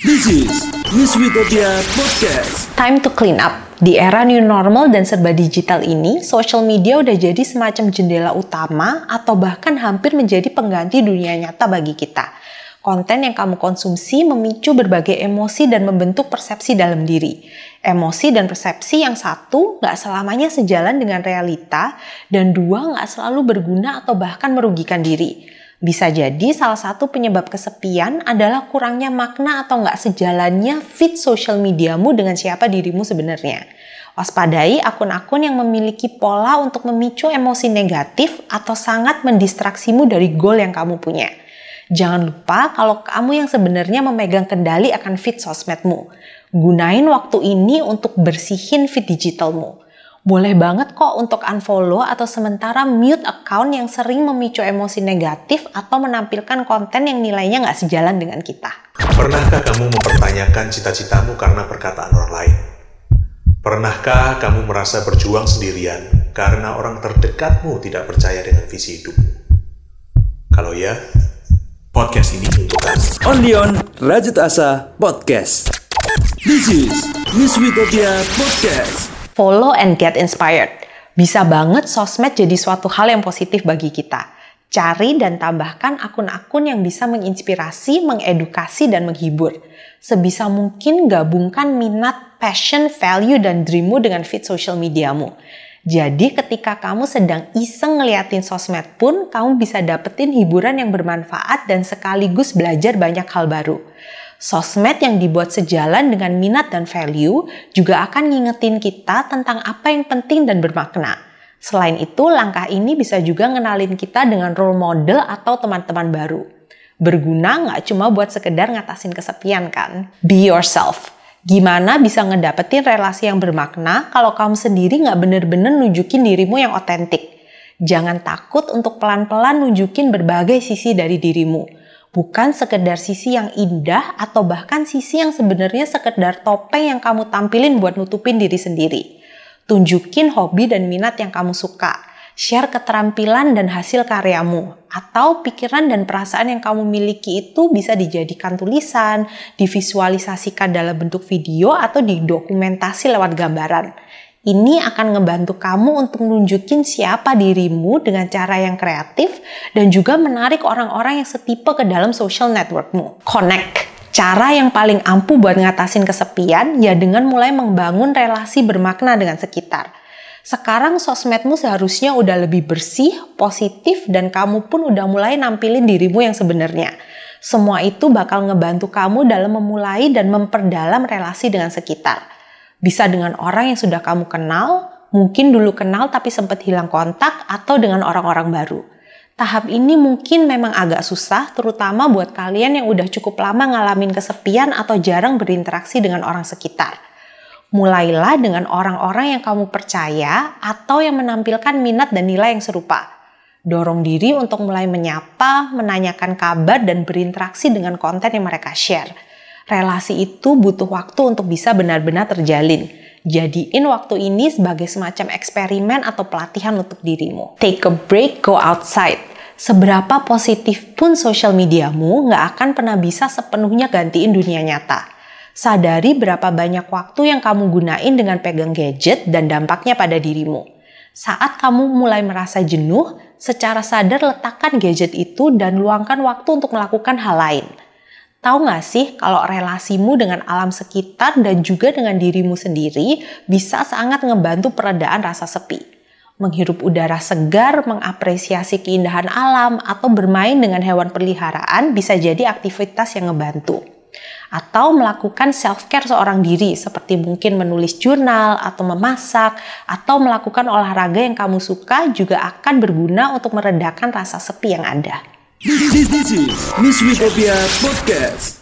This is News Utopia Podcast. Time to clean up. Di era new normal dan serba digital ini, social media udah jadi semacam jendela utama atau bahkan hampir menjadi pengganti dunia nyata bagi kita. Konten yang kamu konsumsi memicu berbagai emosi dan membentuk persepsi dalam diri. Emosi dan persepsi yang satu nggak selamanya sejalan dengan realita, dan dua nggak selalu berguna atau bahkan merugikan diri. Bisa jadi salah satu penyebab kesepian adalah kurangnya makna atau nggak sejalannya fit social mediamu dengan siapa dirimu sebenarnya. Waspadai akun-akun yang memiliki pola untuk memicu emosi negatif atau sangat mendistraksimu dari goal yang kamu punya. Jangan lupa kalau kamu yang sebenarnya memegang kendali akan fit sosmedmu. Gunain waktu ini untuk bersihin fit digitalmu boleh banget kok untuk unfollow atau sementara mute account yang sering memicu emosi negatif atau menampilkan konten yang nilainya nggak sejalan dengan kita. Pernahkah kamu mempertanyakan cita-citamu karena perkataan orang lain? Pernahkah kamu merasa berjuang sendirian karena orang terdekatmu tidak percaya dengan visi hidupmu? Kalau ya, podcast ini untuk kamu. On Rajut Asa Podcast. This is News Utopia Podcast follow and get inspired. Bisa banget sosmed jadi suatu hal yang positif bagi kita. Cari dan tambahkan akun-akun yang bisa menginspirasi, mengedukasi, dan menghibur. Sebisa mungkin gabungkan minat, passion, value, dan dreammu dengan feed social mediamu. Jadi ketika kamu sedang iseng ngeliatin sosmed pun, kamu bisa dapetin hiburan yang bermanfaat dan sekaligus belajar banyak hal baru. Sosmed yang dibuat sejalan dengan minat dan value juga akan ngingetin kita tentang apa yang penting dan bermakna. Selain itu, langkah ini bisa juga ngenalin kita dengan role model atau teman-teman baru. Berguna nggak cuma buat sekedar ngatasin kesepian kan? Be yourself. Gimana bisa ngedapetin relasi yang bermakna kalau kamu sendiri nggak bener-bener nunjukin dirimu yang otentik? Jangan takut untuk pelan-pelan nunjukin berbagai sisi dari dirimu bukan sekedar sisi yang indah atau bahkan sisi yang sebenarnya sekedar topeng yang kamu tampilin buat nutupin diri sendiri. Tunjukin hobi dan minat yang kamu suka. Share keterampilan dan hasil karyamu, atau pikiran dan perasaan yang kamu miliki itu bisa dijadikan tulisan, divisualisasikan dalam bentuk video, atau didokumentasi lewat gambaran. Ini akan ngebantu kamu untuk nunjukin siapa dirimu dengan cara yang kreatif dan juga menarik orang-orang yang setipe ke dalam social networkmu. Connect. Cara yang paling ampuh buat ngatasin kesepian ya dengan mulai membangun relasi bermakna dengan sekitar. Sekarang sosmedmu seharusnya udah lebih bersih, positif, dan kamu pun udah mulai nampilin dirimu yang sebenarnya. Semua itu bakal ngebantu kamu dalam memulai dan memperdalam relasi dengan sekitar. Bisa dengan orang yang sudah kamu kenal, mungkin dulu kenal tapi sempat hilang kontak, atau dengan orang-orang baru. Tahap ini mungkin memang agak susah, terutama buat kalian yang udah cukup lama ngalamin kesepian atau jarang berinteraksi dengan orang sekitar. Mulailah dengan orang-orang yang kamu percaya atau yang menampilkan minat dan nilai yang serupa. Dorong diri untuk mulai menyapa, menanyakan kabar, dan berinteraksi dengan konten yang mereka share relasi itu butuh waktu untuk bisa benar-benar terjalin. Jadiin waktu ini sebagai semacam eksperimen atau pelatihan untuk dirimu. Take a break, go outside. Seberapa positif pun sosial mediamu nggak akan pernah bisa sepenuhnya gantiin dunia nyata. Sadari berapa banyak waktu yang kamu gunain dengan pegang gadget dan dampaknya pada dirimu. Saat kamu mulai merasa jenuh, secara sadar letakkan gadget itu dan luangkan waktu untuk melakukan hal lain Tahu nggak sih kalau relasimu dengan alam sekitar dan juga dengan dirimu sendiri bisa sangat ngebantu peredaan rasa sepi. Menghirup udara segar, mengapresiasi keindahan alam, atau bermain dengan hewan peliharaan bisa jadi aktivitas yang ngebantu. Atau melakukan self-care seorang diri seperti mungkin menulis jurnal atau memasak atau melakukan olahraga yang kamu suka juga akan berguna untuk meredakan rasa sepi yang ada. This, this, this is Miss Utopia Podcast.